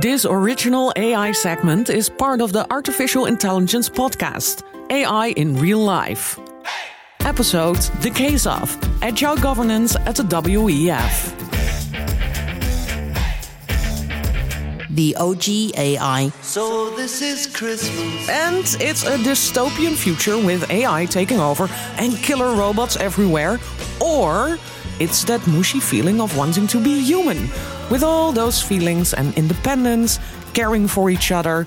This original AI segment is part of the Artificial Intelligence podcast, AI in Real Life. Episode The Case of Agile Governance at the WEF. The OG AI. So this is Christmas. And it's a dystopian future with AI taking over and killer robots everywhere. Or it's that mushy feeling of wanting to be human, with all those feelings and independence, caring for each other,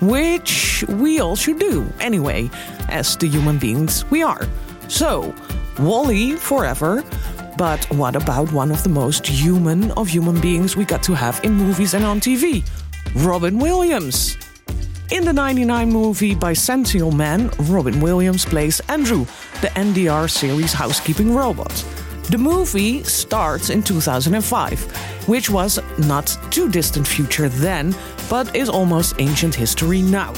which we all should do anyway, as the human beings we are. So, WALL-E forever. But what about one of the most human of human beings we got to have in movies and on TV? Robin Williams. In the 99 movie Bicentennial Man, Robin Williams plays Andrew, the NDR series housekeeping robot. The movie starts in 2005, which was not too distant future then, but is almost ancient history now.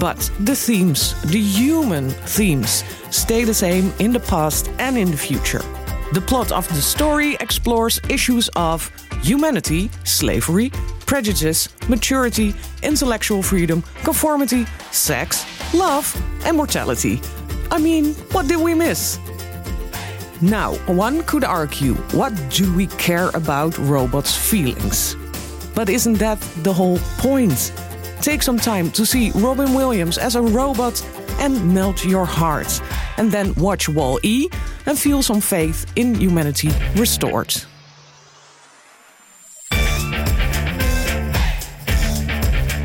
But the themes, the human themes, stay the same in the past and in the future. The plot of the story explores issues of humanity, slavery, prejudice, maturity, intellectual freedom, conformity, sex, love, and mortality. I mean, what did we miss? Now, one could argue what do we care about robots' feelings? But isn't that the whole point? Take some time to see Robin Williams as a robot and melt your heart. And then watch Wall E and feel some faith in humanity restored.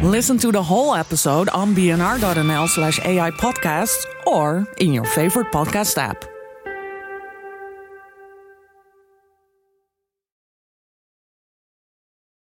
Listen to the whole episode on bnr.nl slash AI podcasts or in your favorite podcast app.